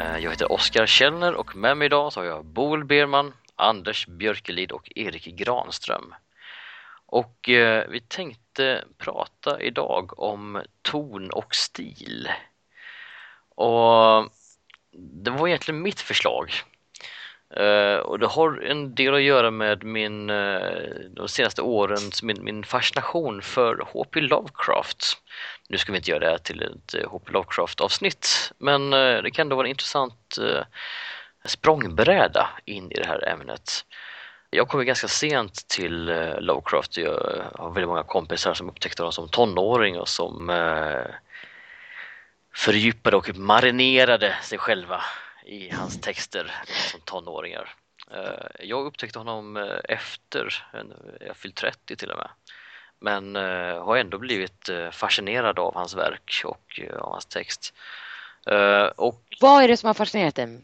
Eh, jag heter Oskar Källner och med mig idag så har jag Boel Berman, Anders Björkelid och Erik Granström. Och eh, vi tänkte prata idag om ton och stil. Och det var egentligen mitt förslag. Uh, och det har en del att göra med min, uh, de senaste årens, min, min fascination för H.P. Lovecraft. Nu ska vi inte göra det här till ett eh, H.P. Lovecraft-avsnitt, men uh, det kan ändå vara en intressant språngbräda in i det här ämnet. Jag kom ju ganska sent till eh, Lovecraft. Jag har väldigt många kompisar som upptäckte honom som tonåring och som fördjupade och typ marinerade sig själva i hans texter som tonåringar. Eh, Jag upptäckte honom eh, efter jag fyllt 30 till och med. Men eh, har ändå blivit fascinerad av hans verk och av hans text. Och Vad är det som har fascinerat dig?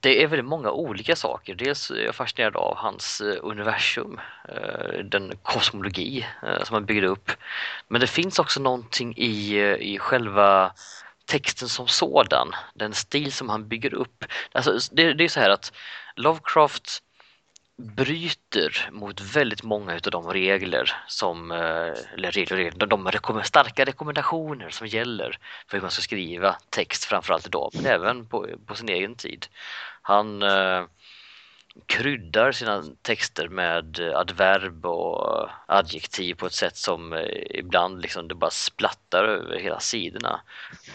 det är väldigt många olika saker. Dels är jag fascinerad av hans universum, den kosmologi som han byggde upp. Men det finns också någonting i, i själva texten som sådan, den stil som han bygger upp. Alltså, det, det är så här att Lovecraft bryter mot väldigt många utav de regler som, eh, eller regler, regler, de rekomm- starka rekommendationer som gäller för hur man ska skriva text framförallt idag, men även på, på sin egen tid. Han eh, kryddar sina texter med eh, adverb och adjektiv på ett sätt som eh, ibland liksom det bara splattar över hela sidorna.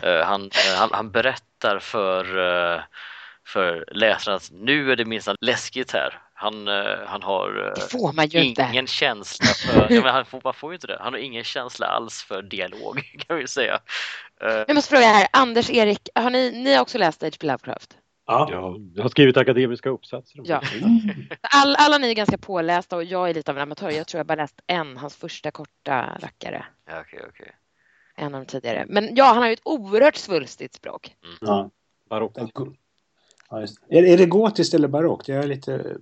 Eh, han, eh, han, han berättar för, eh, för läsarna att nu är det minst läskigt här. Han, eh, han har eh, ju inte. ingen känsla för, ja, men han får, man får ju inte det. Han har ingen känsla alls för dialog kan vi säga. Eh, Jag måste fråga här, Anders, Erik, har ni, ni har också läst H.P. Lovecraft? Ja. Ja, jag har skrivit akademiska uppsatser. Ja. det. All, alla ni är ganska pålästa och jag är lite av en amatör. Jag tror jag bara läst en, hans första korta rackare. ja, okej, okej. En av de tidigare. Men ja, han har ju ett oerhört svulstigt språk. Ja. Barockt. Ja. Är, är det gotiskt eller barockt? Jag är lite...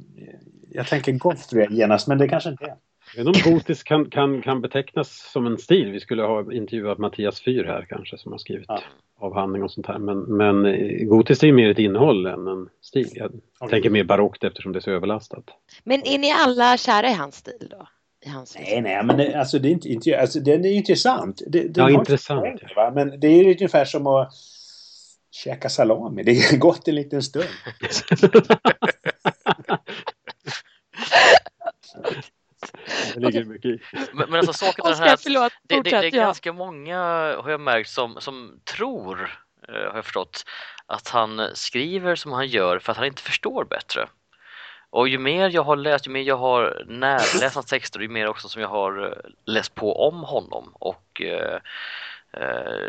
Jag tänker goth genast, men det kanske inte är. Jag vet inte om gotisk kan, kan, kan betecknas som en stil. Vi skulle ha intervjuat Mattias Fyr här kanske som har skrivit Ja. avhandling och sånt här. Men, men eh, gotiskt är ju mer ett innehåll än en stil. Jag Okej. tänker mer barockt eftersom det är så överlastat. Men är ni alla kära i hans stil då? I hans Nej, nej, men det, alltså, det är inte, inte, alltså, den är intressant. Det, den Ja, intressant, inte Va? Men det är ju ungefär som att käka salami. Det är gott en liten stund. det ligger mycket i. Men, men alltså saken är den här förlåt. det, det, det är ja. ganska många, har jag märkt, som, som tror, eh, har jag förstått, att han skriver som han gör för att han inte förstår bättre. Och ju mer jag har läst, ju mer jag har närläst hans texter, ju mer också som jag har eh, läst på om honom och eh,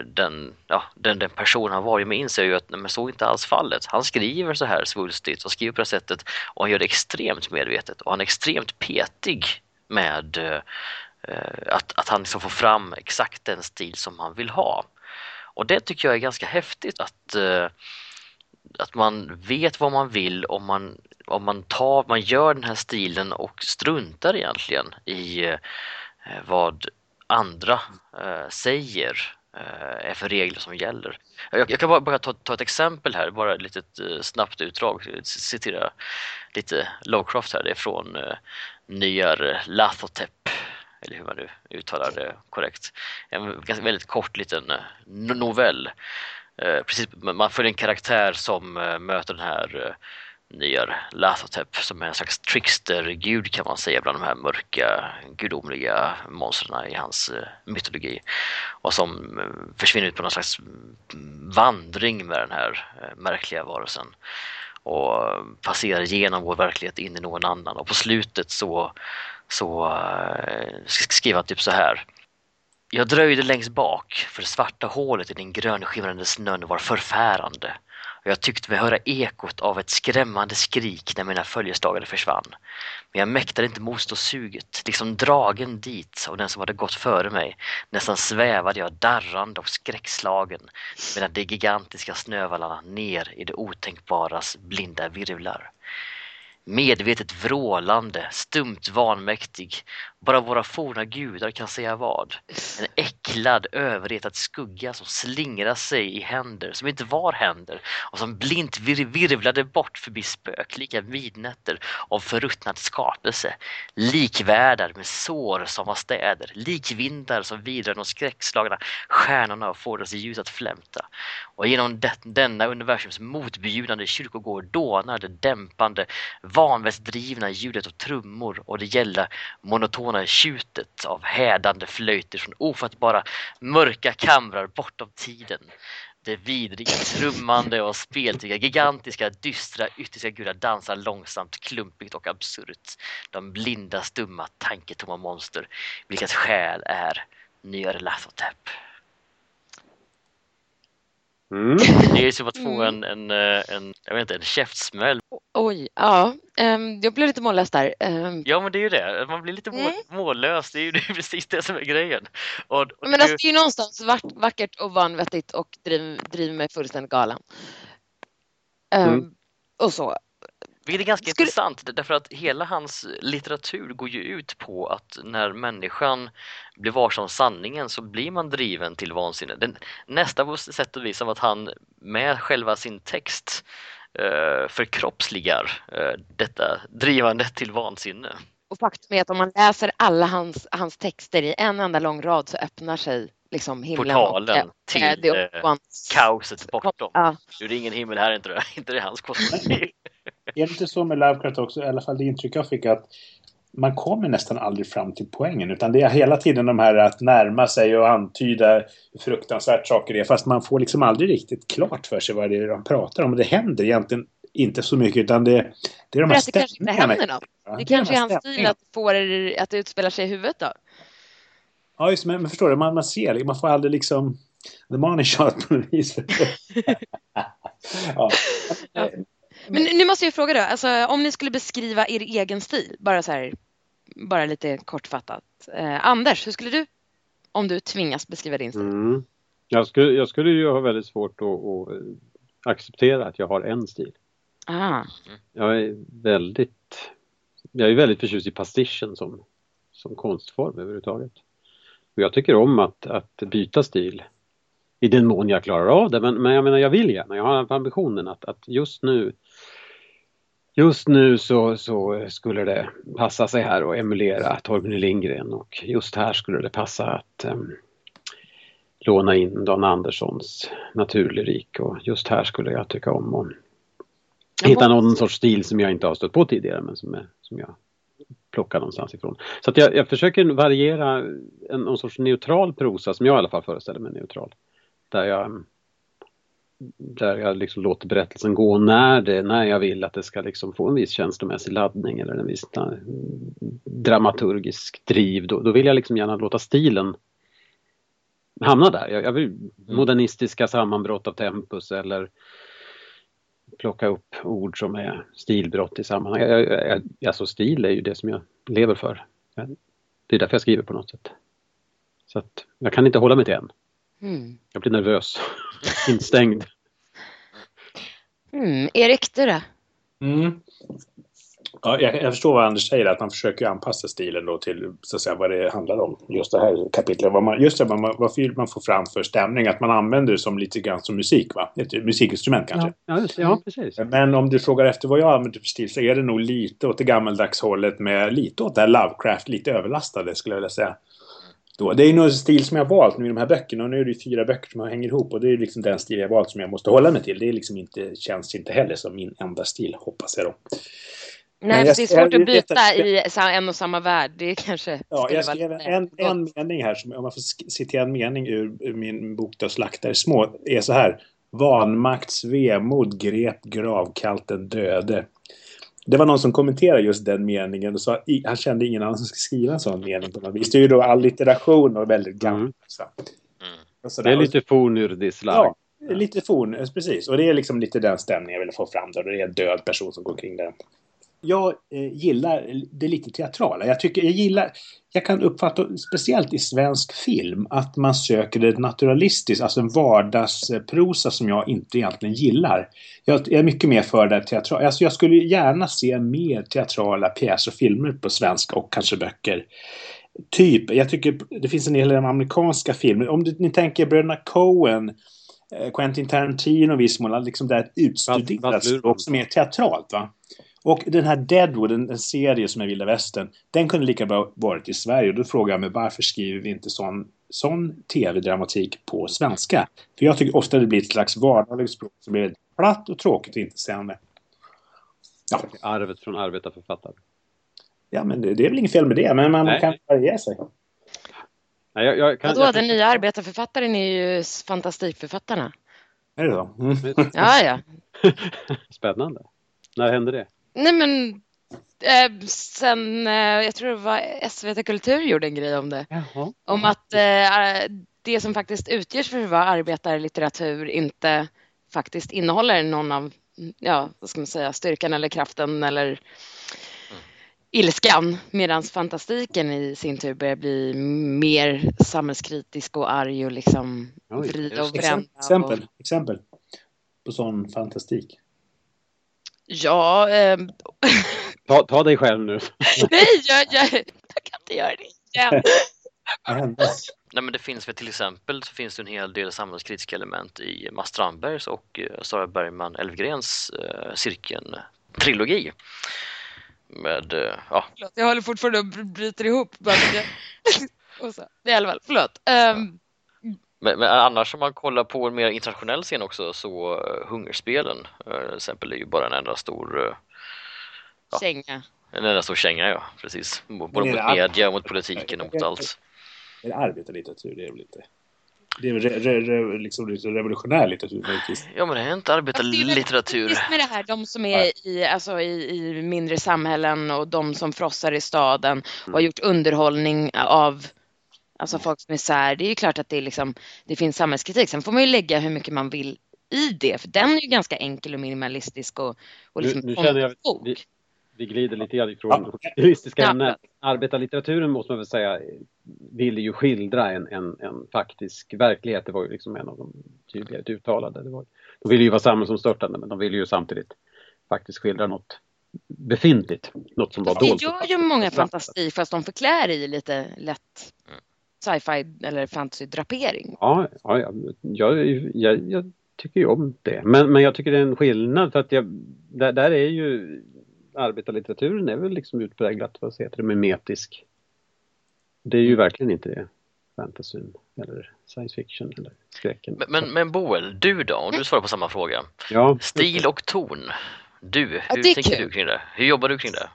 den, ja, den, den person han var, ju mer inser jag ju att men så är inte alls fallet. Han skriver så här svulstigt och skriver på det sättet och han gör det extremt medvetet och han är extremt petig med eh, att, att han liksom får fram exakt den stil som han vill ha. Och det tycker jag är ganska häftigt att, eh, att man vet vad man vill om man, om man, tar, man gör den här stilen och struntar egentligen i eh, vad andra eh, säger eh, är för regler som gäller. Jag, jag kan bara, bara ta, ta ett exempel här, bara ett litet eh, snabbt utdrag, citera lite Lovecraft här, det är från eh, Nyar Lathotep, eller hur man nu uttalar det korrekt. En ganska väldigt kort liten eh, novell. Eh, precis, man följer en karaktär som eh, möter den här Nyar Lathotep som är en slags trickster-gud kan man säga bland de här mörka gudomliga monstren i hans mytologi. Och som försvinner ut på någon slags mm, vandring med den här märkliga varelsen och eh, passerar igenom vår verklighet in i någon annan och på slutet så, så eh, skriver han typ så här. Jag dröjde längst bak för det svarta hålet i den grönskimrande snön var förfärande och jag tyckte mig höra ekot av ett skrämmande skrik när mina följeslagare försvann. Men jag mäktade inte motstå suget, liksom dragen dit av den som hade gått före mig. Nästan svävade jag darrande och skräckslagen medan de gigantiska snövallarna ner i det otänkbaras blinda virvlar. Medvetet vrålande, stumt vanmäktig. Bara våra forna gudar kan säga vad. En äcklad, överretad skugga som slingrar sig i händer som inte var händer och som blint vir virvlade bort förbi spöklika midnätter av förruttnad skapelse. Likvärldar med sår som var städer, likvindar som vidrar de skräckslagna stjärnorna och får deras ljus att flämta. Och genom det, denna universums motbjudande kyrkogård dånar det dämpande, vanvettsdrivna ljudet av trummor och det gälla monotona tjutet av hädande flöjter från ofattbara mörka kamrar bortom tiden. Det vidriga, trummande och speltiga, gigantiska, dystra, yttersta gudar dansar långsamt, klumpigt och absurt. De blinda, stumma, tanketomma monster, vilkas själ är Nyarlathotep. Mm. Det är som att få Mm. en, en, eh, en, jag vet inte, en käftsmäll. Oj, ja. ehm, jag blev lite mållös där. Ehm, Ja men det är ju det, man blir lite Mm. mållös, det är ju det är precis det som är grejen. Och, och men det, alltså, det är ju någonstans vack, vackert och vanvettigt och driver, driver mig fullständigt galen. Ehm, Mm. Och så. Vilket är ganska Skulle- intressant därför att hela hans litteratur går ju ut på att när människan blir varse om sanningen så blir man driven till vansinne. Den, nästa på sätt och vis som att han med själva sin text eh, förkroppsligar eh, detta drivande till vansinne. Och faktum är att om man läser alla hans, hans texter i en enda lång rad så öppnar sig liksom himlen Portalen och, till, eh, det Kaoset bortom. Ja, Det är ingen himmel här inte det, inte det hans kostym. Är det inte så med Lovecraft också, i alla fall det intryck jag fick att man kommer nästan aldrig fram till poängen utan det är hela tiden de här att närma sig och antyda hur fruktansvärt saker är fast man får liksom aldrig riktigt klart för sig vad det är de pratar om. Det händer egentligen inte så mycket utan det, det är de här att det kanske inte stämningarna. händer något. Ja, Det kanske är hans stil stämningarna. att få det att det utspelar sig i huvudet då. Ja, just det, men, men förstår du, man, man ser det, man får aldrig liksom the money shot på något vis. ja. Men nu måste jag fråga då, alltså, om ni skulle beskriva er egen stil, bara så här, bara lite kortfattat. Eh, Anders, hur skulle du, om du tvingas beskriva din stil? Mm. Jag, skulle, jag skulle ju ha väldigt svårt att, att eh, acceptera att jag har en stil. Ah, Jag är väldigt, jag är väldigt förtjust i pastischen som, som konstform överhuvudtaget. Och jag tycker om att, att byta stil i den mån jag klarar av det. Men, men jag menar, jag vill gärna. Jag har ambitionen att, att just nu Just nu så, så skulle det passa sig här att emulera Torgny Lindgren och just här skulle det passa att em, låna in Dan Anderssons naturlyrik och just här skulle jag tycka om att hitta någon sorts stil som jag inte har stött på tidigare men som, är, som jag plockar någonstans ifrån. Så att jag, jag försöker variera en, någon sorts neutral prosa som jag i alla fall föreställer mig neutral. Där jag, där jag liksom låter berättelsen gå när, det, när jag vill att det ska liksom få en viss känslomässig laddning eller en viss eh, dramaturgisk driv. Då, då vill jag liksom gärna låta stilen hamna där. Jag, jag vill modernistiska sammanbrott av tempus eller plocka upp ord som är stilbrott i sammanhang. Jag, jag, jag, alltså stil är ju det som jag lever för. Det är därför jag skriver på något sätt. Så att jag kan inte hålla mig till en. mm. Jag blir nervös. Instängd. Mm. Erik, du då? Mm. Ja, jag, jag förstår vad Anders säger, att man försöker anpassa stilen då till så att säga, vad det handlar om. Just det här kapitlet. Vad man, just det, vad, man, vad vill man får fram för stämning. Att man använder det som lite grann som musik, va? Ett musikinstrument kanske. Ja, ja, just, ja precis. Men om du frågar efter vad jag använder för stil så är det nog lite åt det gammaldags hållet med lite åt det här Lovecraft, lite överlastade skulle jag vilja säga. Då. Det är nog en stil som jag har valt nu i de här böckerna och nu är det fyra böcker som hänger ihop och det är liksom den stil jag har valt som jag måste hålla mig till. Det är liksom inte, känns inte heller som min enda stil, hoppas jag då. Nej, jag- det är svårt jag- att byta jag- i en och samma värld. Det kanske Ja, jag vara skrev lite en, en mening här, som, om man får citera en mening ur, ur min bok då, Slaktare små, är så här. Vanmakts vemod grep gravkallt den döde. Det var någon som kommenterade just den meningen och sa att han kände ingen annan som skulle skriva en sån mening på något vis. Det är ju då allitteration och väldigt gammalt. Mm. så. Mm. Och Det är lite fornurdisslag. Ja, Lite forn, precis. Och det är liksom lite den stämningen jag vill få fram då. Det är en död person som går kring där. Jag eh, gillar det lite teatrala. Jag tycker, jag gillar, jag kan uppfatta, speciellt i svensk film, att man söker det naturalistiskt, alltså en vardagsprosa som jag inte egentligen gillar. Jag, är mycket mer för det teatrala. Alltså jag skulle gärna se mer teatrala pjäser och filmer på svenska och kanske böcker. Typ, jag tycker det finns en hel del amerikanska filmer. Om ni tänker bröderna Coen Eh, Quentin Tarantino i viss mån, liksom där utstuderat också mer teatralt. Va? Och den här Deadwood, en, en, serie som är vilda västern, den kunde lika bra varit i Sverige. Och då frågar jag mig varför skriver vi inte sån, sån tv-dramatik på svenska? För jag tycker ofta det blir ett slags vardagligt språk som blir platt och tråkigt och inte sämre. Ja. Arvet från arbetarförfattare. Ja, men det, det, är väl inget fel med det, men man Nej. kan variera sig. Nej, jag, jag kan, Vadå, jag, den nya arbetarförfattaren är ju fantastikförfattarna. Är det så? Mm. Ja, ja. Spännande. När hände det? Nej, men eh, sen, eh, jag tror det var SVT Kultur gjorde en grej om det. Jaha. Om att eh, det som faktiskt utgörs för att vara arbetarlitteratur inte faktiskt innehåller någon av, ja, vad ska man säga, styrkan eller kraften eller ilskan medan fantastiken i sin tur börjar bli mer samhällskritisk och arg och liksom vrida och bränna. Exempel, och... exempel på sån fantastik. Ja. Eh... ta, ta dig själv nu. Nej, jag, jag, jag kan inte göra det igen. Nej, men det finns väl till exempel så finns det en hel del samhällskritiska element i Mats Strandbergs och eh, Sara Bergman Elfgrens eh, Cirkeln-trilogi med, eh, ja. Förlåt, jag håller fortfarande och bryter ihop. och så. Det är i alla fall, förlåt. Um... Men, men, annars om man kollar på en mer internationell scen också så uh, Hungerspelen uh, till exempel är ju bara en enda stor uh, ja, känga. En enda stor känga, ja precis. Både mot media, mot politiken och mot allt. Är det arbetarlitteratur? Det är väl inte... Det är re, re, re, liksom revolutionär litteratur möjligtvis. Ja men det är inte arbetarlitteratur. Just med det här, de som är i, alltså, i, i mindre samhällen och de som frossar i staden och har gjort underhållning av alltså folks misär. Det är ju klart att det, är liksom, det finns samhällskritik. Sen får man ju lägga hur mycket man vill i det. För den är ju ganska enkel och minimalistisk och, och liksom nu, nu känner jag, vi, vi glider lite grann ifrån ja. juristiska ja. ämnen. Arbetarlitteraturen måste man väl säga ville ju skildra en, en, en faktisk verklighet. Det var ju liksom en av de tydligare uttalade. Det var, de ville ju vara samhällsomstörtande men de ville ju samtidigt faktiskt skildra något befintligt. Något som var dolt. Det gör ju många fantasi fast de förklär i lite lätt sci-fi eller fantasy-drapering. Ja, ja jag, jag, jag, tycker ju om det. Men, men jag tycker det är en skillnad för att jag, där, där är ju arbetarlitteraturen är väl liksom utpräglat, vad heter det, mimetisk. Det är ju mm. verkligen inte det. Fantasyn eller science fiction eller skräcken. Men, men, men Boel, du då? Om du svarar på samma fråga. Ja. Stil och ton. Du, hur ja, tänker kul. du kring det? Hur jobbar du kring det?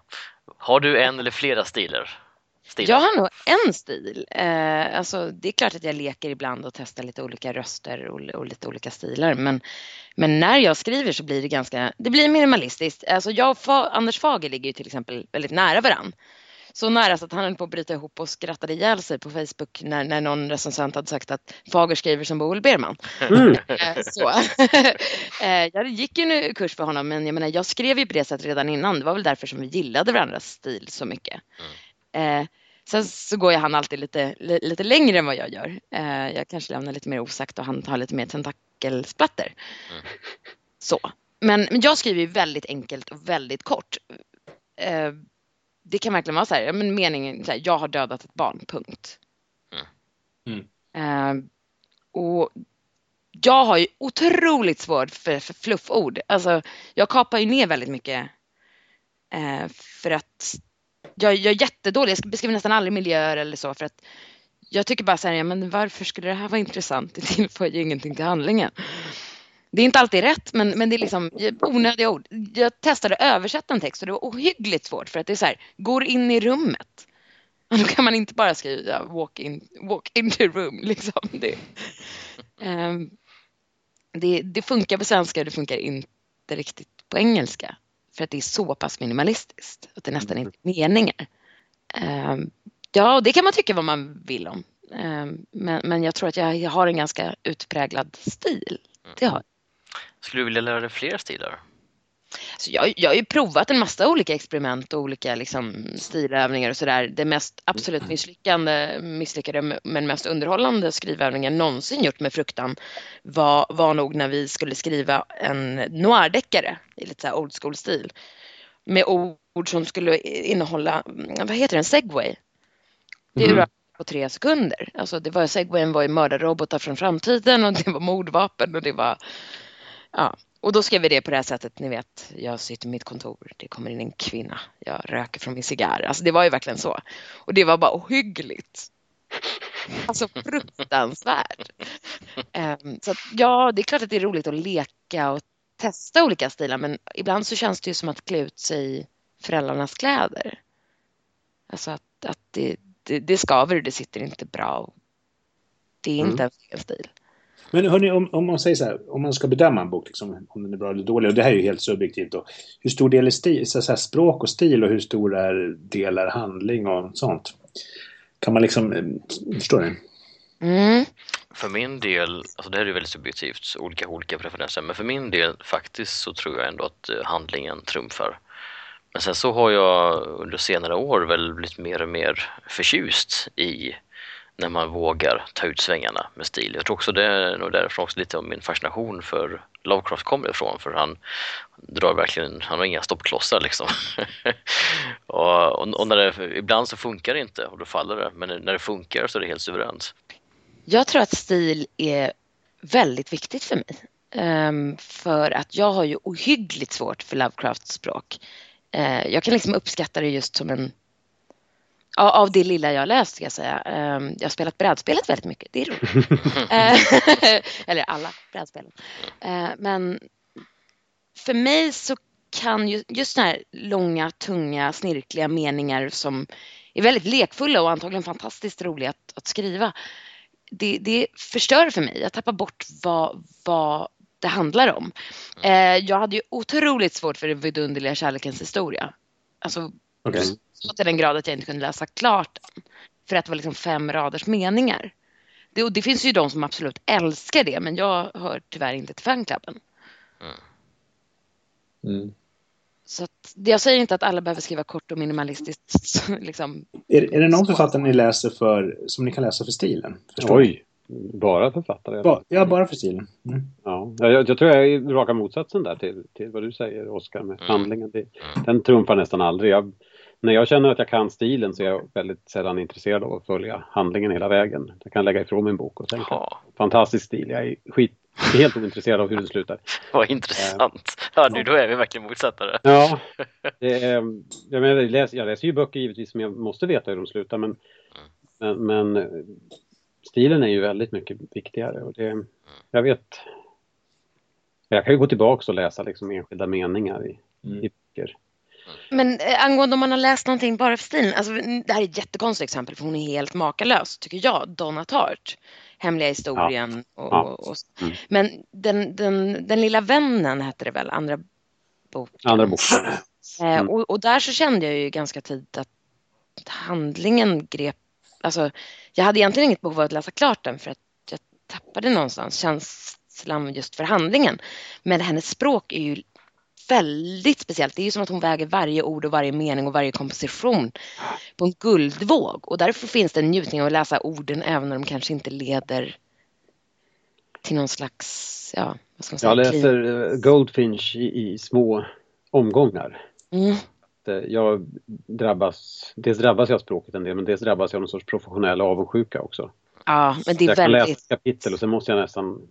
Har du en eller flera stilar? Stilar? Jag har nog en stil. Eh, alltså, det är klart att jag leker ibland och testar lite olika röster och, och lite olika stilar. Men men när jag skriver så blir det ganska, det blir minimalistiskt. Alltså jag och Fa, Anders Fager ligger ju till exempel väldigt nära varann. Så nära så att han höll på att bryta ihop och skrattade ihjäl sig på Facebook när, när någon recensent hade sagt att Fager skriver som Boel Berman. Mm. Eh, så. Eh, jag gick ju en kurs för honom men jag menar jag skrev ju på det sättet redan innan. Det var väl därför som vi gillade varandras stil så mycket. Mm. Eh, sen så går ju han alltid lite, lite längre än vad jag gör. Jag kanske lämnar lite mer osagt och han tar lite mer tentak äckelsplatter. Mm. Så. Men, men jag skriver ju väldigt enkelt och väldigt kort. Eh, det kan verkligen vara så här, men meningen, så här, jag har dödat ett barn, punkt. Mm. Eh, och jag har ju otroligt svårt för, för flufford. Alltså, jag kapar ju ner väldigt mycket eh, för att jag, jag är jättedålig. Jag beskriver nästan aldrig miljöer eller så för att jag tycker bara så här, ja, men varför skulle det här vara intressant? Det tillför ju ingenting till handlingen. Det är inte alltid rätt, men, men det är liksom onödiga ord. Jag testade att översätta en text och det var ohyggligt svårt för att det är så här, går in i rummet. Och då kan man inte bara skriva walk, in, walk into room. Liksom. Det, um, det, det funkar på svenska och det funkar inte riktigt på engelska. För att det är så pass minimalistiskt att det nästan inte är meningar. Um, Ja, det kan man tycka vad man vill om. Ehm, men, men jag tror att jag, har en ganska utpräglad stil. Det har jag. Skulle du vilja lära dig fler stilar? Så jag, jag har ju provat en massa olika experiment och olika liksom, stilövningar och sådär. Det mest absolut misslyckande, misslyckade men mest underhållande skrivövningen någonsin gjort med fruktan var, var nog när vi skulle skriva en noirdeckare i lite så old school-stil. Med ord som skulle innehålla, vad heter det, en segway. Det är Mhm. på tre sekunder. Alltså det var, segwayen var ju mördarrobotar från framtiden och det var mordvapen och det var, ja. Och då skrev vi det på det här sättet, ni vet, jag sitter i mitt kontor, det kommer in en kvinna, jag röker från min cigarr. Alltså det var ju verkligen så. Och det var bara ohyggligt. Alltså fruktansvärt. Ehm, så att, ja, det är klart att det är roligt att leka och testa olika stilar, men ibland så känns det ju som att klä ut sig i föräldrarnas kläder. Alltså att, att det, det, det skaver och det sitter inte bra. Det är inte Mm. ens egen stil. Men hörni, om, om man säger så här, om man ska bedöma en bok, liksom, om den är bra eller dålig, och det här är ju helt subjektivt då. Hur stor del är stil, så, här, språk och stil och hur stor är del är handling och sånt? Kan man liksom, eh, förstår ni? Mm. För min del, alltså det här är ju väldigt subjektivt, olika olika preferenser, men för min del faktiskt så tror jag ändå att eh, handlingen trumfar. Men sen så har jag under senare år väl blivit mer och mer förtjust i när man vågar ta ut svängarna med stil. Jag tror också det är nog därifrån också lite av min fascination för Lovecraft kommer ifrån för han drar verkligen, han har inga stoppklossar liksom. och, och, och när det, ibland så funkar det inte och då faller det, men när det funkar så är det helt suveränt. Jag tror att stil är väldigt viktigt för mig. Um, för att jag har ju ohyggligt svårt för Lovecrafts språk. Uh, jag kan liksom uppskatta det just som en... Av det lilla jag läst ska jag säga. Ehm, jag har spelat brädspelet väldigt mycket, det är roligt. Eh, Eller alla brädspelen. Eh, men för mig så kan ju just sådana här långa, tunga, snirkliga meningar som är väldigt lekfulla och antagligen fantastiskt roliga att, att skriva. Det, det förstör för mig. Jag tappar bort vad, vad det handlar om. Eh, jag hade ju otroligt svårt för den vidunderliga kärlekens historia. Alltså Okej. så till den grad att jag inte kunde läsa klart den. För att det var liksom fem raders meningar. Det, och det finns ju de som absolut älskar det men jag hör tyvärr inte till fanklubben. Mm. Så att, jag säger inte att alla behöver skriva kort och minimalistiskt. Liksom. Är, är det någon författare ni läser för, som ni kan läsa för stilen? Förstår? Oj, bara författare. Ba, ja, bara för stilen. Mm. Ja, jag, jag tror jag är raka motsatsen där till, till vad du säger Oskar med Mm. handlingen. Den trumfar nästan aldrig. Jag, när jag känner att jag kan stilen så är jag väldigt sällan intresserad av att följa handlingen hela vägen. Jag kan lägga ifrån min bok och tänka Ja, fantastisk stil. Jag är skit, helt ointresserad av hur den slutar. vad intressant. Ja, nu då är vi verkligen motsatta. Ja, det är, jag, menar, jag, läser, jag läser ju böcker givetvis som jag måste veta hur de slutar men, men, men eh, stilen är ju väldigt mycket viktigare och det, jag vet jag kan ju gå tillbaka och läsa liksom enskilda meningar i, Mm. i böcker. Men eh, angående om man har läst någonting bara för stilen. Alltså, det här är ett jättekonstigt exempel för hon är helt makalös tycker jag. Donna Tartt. Hemliga historien. Och, Ja. och, och, Mm. Men den, den, den lilla vännen hette det väl, andra boken. Andra boken. Eh, Mm. och, och där så kände jag ju ganska tidigt att handlingen grep, alltså jag hade egentligen inget behov av att läsa klart den för att jag tappade någonstans känslan just för handlingen. Men hennes språk är ju väldigt speciellt. Det är ju som att hon väger varje ord och varje mening och varje komposition på en guldvåg. Och därför finns det en njutning av att läsa orden även när de kanske inte leder till någon slags, ja, vad ska man säga? Jag läser eh, Goldfinch i, i små omgångar. Mm. Jag drabbas, dels drabbas jag av språket en del men dels drabbas jag av någon sorts professionell avundsjuka också. Ja, men det är jag kan väldigt läsa ett kapitel och sen måste jag nästan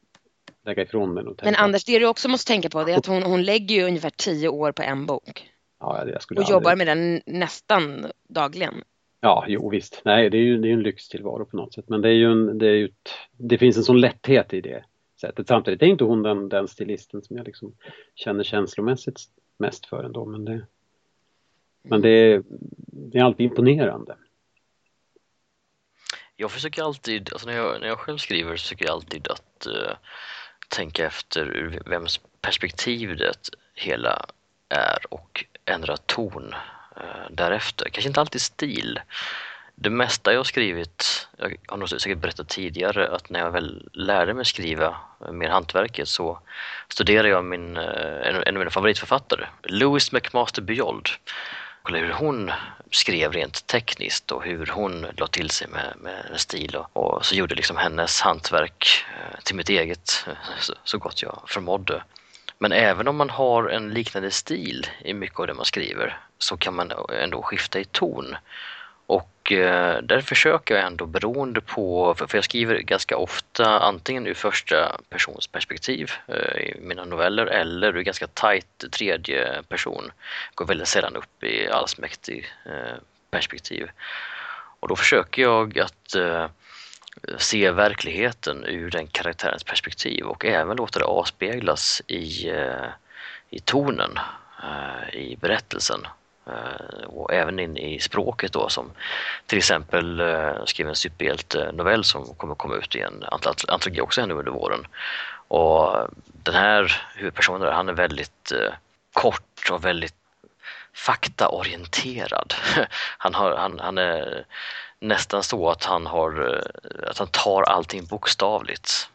lägga ifrån mig och tänka. Men Anders, det du också måste tänka på det är att hon, hon lägger ju ungefär tio år på en bok. ja, jag skulle Och aldrig- jobbar med den nästan dagligen. Ja, jo visst. Nej, det är ju det är en lyxtillvaro på något sätt. Men det är ju en, det är ju ett, det finns en sån lätthet i det sättet. Samtidigt är inte hon den, den stilisten som jag liksom känner känslomässigt mest för ändå. Men det, men det, är, det är alltid imponerande. Jag försöker alltid, alltså när jag, när jag själv skriver så försöker jag alltid att eh, tänka efter ur vems perspektiv det hela är och ändra ton eh, därefter. Kanske inte alltid stil, det mesta jag skrivit, jag har nog säkert berättat tidigare att när jag väl lärde mig skriva mer hantverket så studerade jag min, eh, en, en av mina favoritförfattare, Louis McMaster Byold. Kolla hur hon skrev rent tekniskt och hur hon la till sig med, med stil och, och, så gjorde liksom hennes hantverk eh, till mitt eget eh, så, så gott jag förmådde. Men även om man har en liknande stil i mycket av det man skriver så kan man ändå skifta i ton. Och eh, där försöker jag ändå beroende på, för jag skriver ganska ofta antingen ur första persons perspektiv eh, i mina noveller eller ur ganska tajt tredje person. Går väldigt sällan upp i allsmäktig eh, perspektiv. Och då försöker jag att eh, se verkligheten ur den karaktärens perspektiv och även låta det avspeglas i, eh, i tonen eh, i berättelsen. Eh, och även in i språket då som till exempel eh, uh, skrev en superhjältenovell som kommer komma ut i en antologi också nu under våren. Och den här huvudpersonen han är väldigt eh, kort och väldigt faktaorienterad. Han, har, han, han är nästan så att han, har, att han tar allting bokstavligt.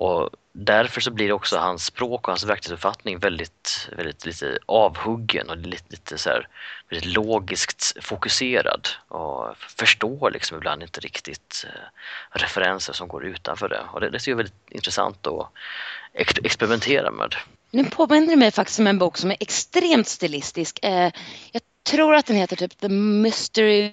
Och därför så blir också hans språk och hans verklighetsuppfattning väldigt, väldigt lite avhuggen och lite, lite så här, väldigt logiskt fokuserad och förstår liksom ibland inte riktigt eh, referenser som går utanför det. Och det, det är väldigt intressant att experimentera med. Nu påminner det mig faktiskt om en bok som är extremt stilistisk. Eh, jag tror att den heter typ The Mystery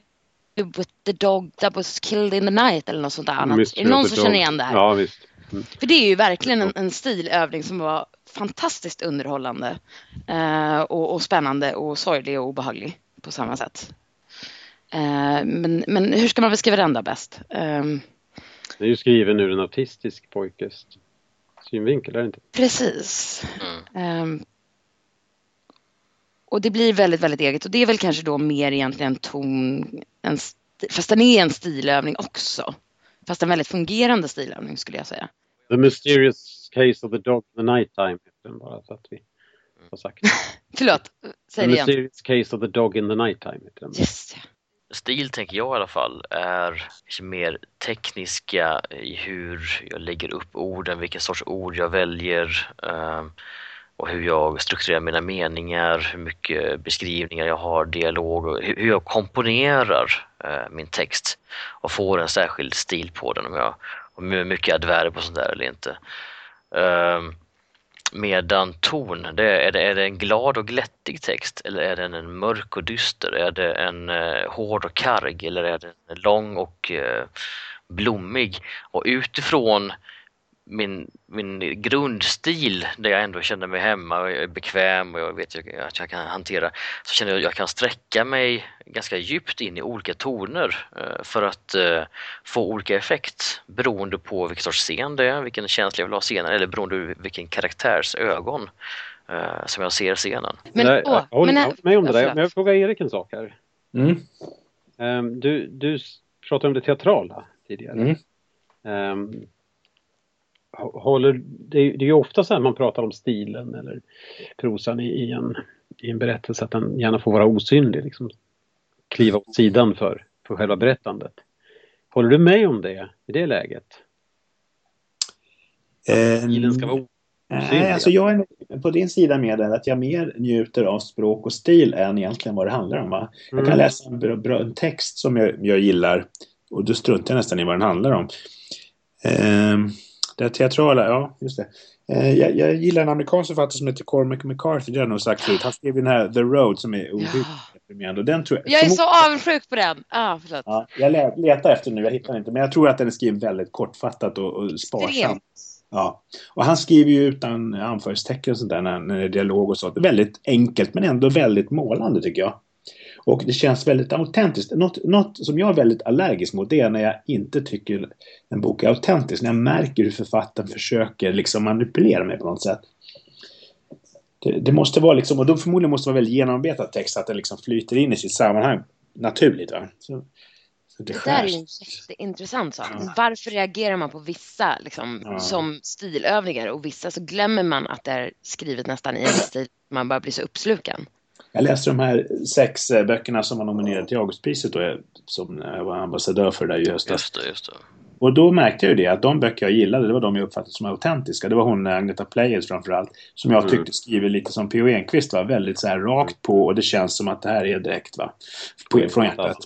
with the dog that was killed in the night eller något sånt där. Är det någon som känner igen det här? Ja, visst. Mm. För det är ju verkligen en, en stilövning som var fantastiskt underhållande eh, och, och, spännande och sorglig och obehaglig på samma sätt. Eh, men, men hur ska man beskriva den då bäst? Eh, det är ju skriven ur en autistisk pojkes synvinkel, är det inte? Precis. Mm. och det blir väldigt, väldigt eget och det är väl kanske då mer egentligen ton, en, fast den är en stilövning också. Fast en väldigt fungerande stilövning skulle jag säga. The Mysterious Case of the Dog in the Nighttime bara så att vi har sagt. Förlåt, säg det igen. The Mysterious Case of the Dog in the Nighttime. Yes. Stil tänker jag i alla fall är mer tekniska i hur jag lägger upp orden, vilken sorts ord jag väljer um, och hur jag strukturerar mina meningar, hur mycket beskrivningar jag har, dialog och hur jag komponerar eh, min text och får en särskild stil på den om jag om hur mycket adverb och sånt där eller inte. Ehm, medan ton, det är, det, är det en glad och glättig text eller är den en mörk och dyster? Är det en eh, hård och karg eller är den lång och eh, blommig? Och utifrån min, min grundstil där jag ändå känner mig hemma och är bekväm och jag vet att jag kan hantera så känner jag att jag kan sträcka mig ganska djupt in i olika toner eh, för att eh, få olika effekt beroende på vilken sorts scen det är, vilken känsla jag vill ha scenen eller beroende på vilken karaktärs ögon eh, som jag ser scenen. Men, Nej, åh, jag håller men, med om det där. Men jag frågar Erik en sak här. Mm. Um, du, du pratade om det teatrala tidigare. Mm. Um, håller, det, är, ju ofta så här man pratar om stilen eller prosan i, i, en, i en berättelse att den gärna får vara osynlig, liksom kliva åt sidan för, för själva berättandet. Håller du med om det i det läget? Stilen ska vara Nej, alltså jag är på din sida med det att jag mer njuter av språk och stil än egentligen vad det handlar om. Va? Jag kan mm. läsa en, bra, en text som jag, jag gillar och då struntar jag nästan i vad den handlar om. Um, det teatrala, ja just det. Eh, jag, jag, gillar en amerikansk författare som heter Cormac McCarthy, det har jag nog sagt förut. Han skrev den här The Road som är ohyggligt ja. Den tror jag, jag är så avundsjuk på den. Ah, förlåt. Ja, jag letar efter den nu, jag hittar den inte. Men jag tror att den är skriven väldigt kortfattat och, och sparsamt. Ja. Och han skriver ju utan anförstecken och sånt där när, när det är dialog och så. Väldigt enkelt men ändå väldigt målande tycker jag. Och det känns väldigt autentiskt. Något, något som jag är väldigt allergisk mot det är när jag inte tycker en bok är autentisk. När jag märker hur författaren försöker liksom manipulera mig på något sätt. Det, det måste vara liksom, och då förmodligen måste vara väldigt genomarbetad text att den liksom flyter in i sitt sammanhang naturligt. Va? Så, så det, det där är en jätteintressant sak. Ja. Varför reagerar man på vissa liksom, ja. som stilövningar och vissa så glömmer man att det är skrivet nästan i en stil man bara blir så uppsluken. Jag läste de här sex eh, böckerna som var nominerade till Augustpriset då, jag- som jag var ambassadör för där i höstas. Just det, just det. Och då märkte jag ju det att de böcker jag gillade, det var de jag uppfattade som autentiska. Det var hon eh, Agneta Players framförallt. Som jag tyckte skriver lite som P.O. Enquist va. Väldigt så här rakt på och det känns som att det här är direkt va. På, från hjärtat.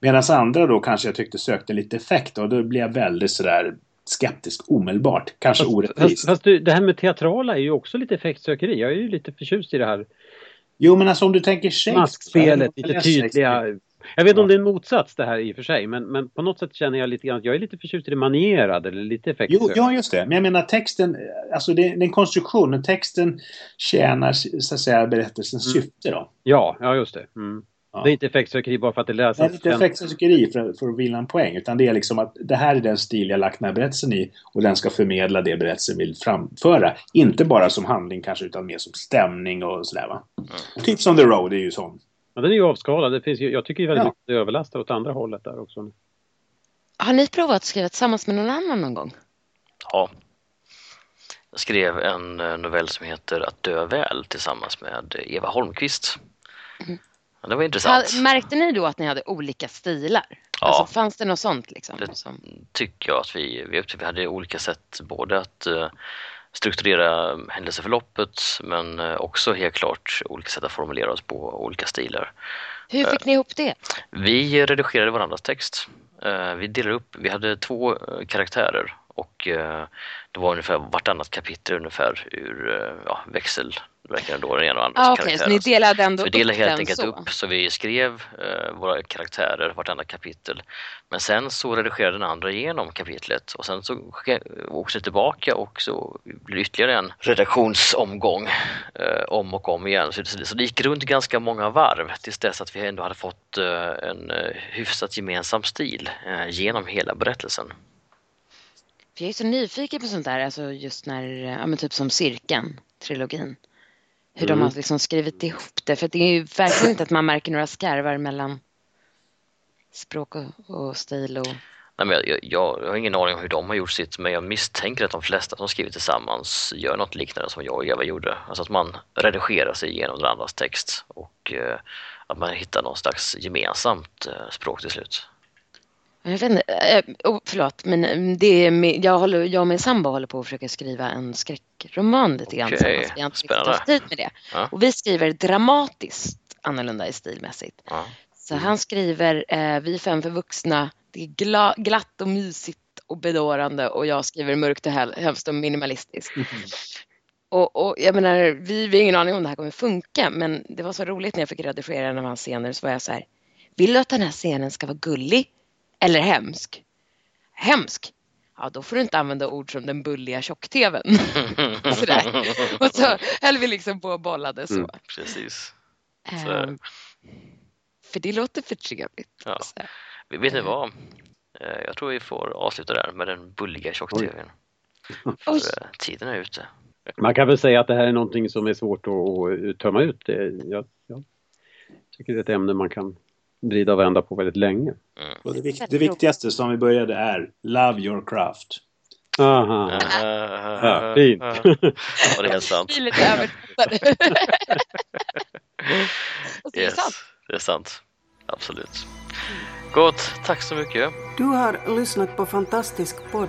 Medan andra då kanske jag tyckte sökte lite effekt och då blev jag väldigt sådär skeptisk omedelbart. Kanske Fast, orättvist. fast du, det här med teatrala är ju också lite effektsökeri. Jag är ju lite förtjust i det här Jo men alltså om du tänker Shakespeare. maskspelet, lite tydliga. Jag vet inte om det är en motsats det här i och för sig men, men på något sätt känner jag lite grann att jag är lite förtjust i det manierade eller lite Jo, effektsökeri. ja, just det. Men jag menar texten, alltså det, det är en konstruktion. Men texten tjänar så att säga berättelsens Mm. syfte då. Ja, ja just det. Mm. Ja. Det är inte effektsökeri bara för att det Det är läses. inte effektsökeri för, för att vinna en poäng. Utan det är liksom att det här är den stil jag lagt den här berättelsen i. Och den ska förmedla det berättelsen vill framföra. Inte bara som handling kanske utan mer som stämning och sådär va. Typ som The Road är ju sån. Ja, den är ju avskalad. Det finns ju, jag tycker ju väldigt Ja. mycket att det överlastar åt andra hållet där också. Har ni provat att skriva tillsammans med någon annan någon gång? Ja. Jag skrev en eh, novell som heter Att dö väl tillsammans med Eva Holmqvist. Ja, Det var intressant. Ha- Märkte ni då att ni hade olika stilar? Ja. Alltså, fanns det något sånt liksom? Det- tycker jag att vi, vi, vi hade olika sätt både att eh, strukturera händelseförloppet men eh, också helt klart olika sätt att formulera oss på olika stilar. Hur fick ni ihop det? Vi redigerade varandras text. Eh, Vi delade upp, vi hade två eh, karaktärer och eh, det var ungefär vartannat kapitel ungefär ur eh, ja, växelverkan då, den ena och andra Ah, Okej, så ni delade ändå Så vi upp delade helt den enkelt så? upp så vi skrev eh, våra karaktärer vartannat kapitel. Men sen så redigerade den andra igenom kapitlet och sen så åkte det tillbaka och så blev det ytterligare en redaktionsomgång eh, om och om igen. Så det, så det gick runt ganska många varv tills dess att vi ändå hade fått eh, en hyfsat gemensam stil genom hela berättelsen. För jag är så nyfiken på sånt där, alltså just när, ja men typ som Cirkeln, trilogin. Hur Mm. de har liksom skrivit ihop det. För det är ju verkligen inte att man märker några skarvar mellan språk och, och stil och... Nej, men jag, jag, jag har ingen aning om hur de har gjort sitt men jag misstänker att de flesta som skrivit tillsammans gör något liknande som jag och Eva gjorde. Alltså att man redigerar sig igenom den andras text och eh, att man hittar någon slags gemensamt eh, språk till slut. Jag vet inte, eh, oh, förlåt, men eh, det är, med- jag, håller, jag och min sambo håller på att försöka skriva en skräckroman lite grann tillsammans. Vi har inte riktigt haft tid med det. Ja. Och vi skriver dramatiskt annorlunda i stilmässigt. Ja. Så han skriver eh, Vi fem för vuxna, det är gla, glatt och mysigt och bedårande och jag skriver mörkt och hemskt och minimalistiskt. Och, och jag menar, vi, vi har ingen aning om det här kommer funka men det var så roligt när jag fick redigera en av hans scener så var jag så här Vill du att den här scenen ska vara gullig eller hemsk? Hemsk? Ja, då får du inte använda ord som den bulliga tjock-tvn. Sådär. Och så höll vi liksom på och bollade så. Mm. Precis. så. Ehm, för det låter för trevligt. Ja. Så. Vet ni vad? Eh, Jag tror vi får avsluta där med den bulliga tjock-tvn. För eh, tiden är ute. Man kan väl säga att det här är någonting som är svårt att, att tömma ut. Det, jag, jag tycker det är ett ämne man kan vrida och vända på väldigt länge. Och det, vik- det viktigaste som vi började är Love your craft. Aha. Ja, fint. Och det är helt sant. Vi är lite övertygade. Och det är Yes, sant. det är sant. Absolut. Gott, tack så mycket. Du har lyssnat på Fantastisk podd.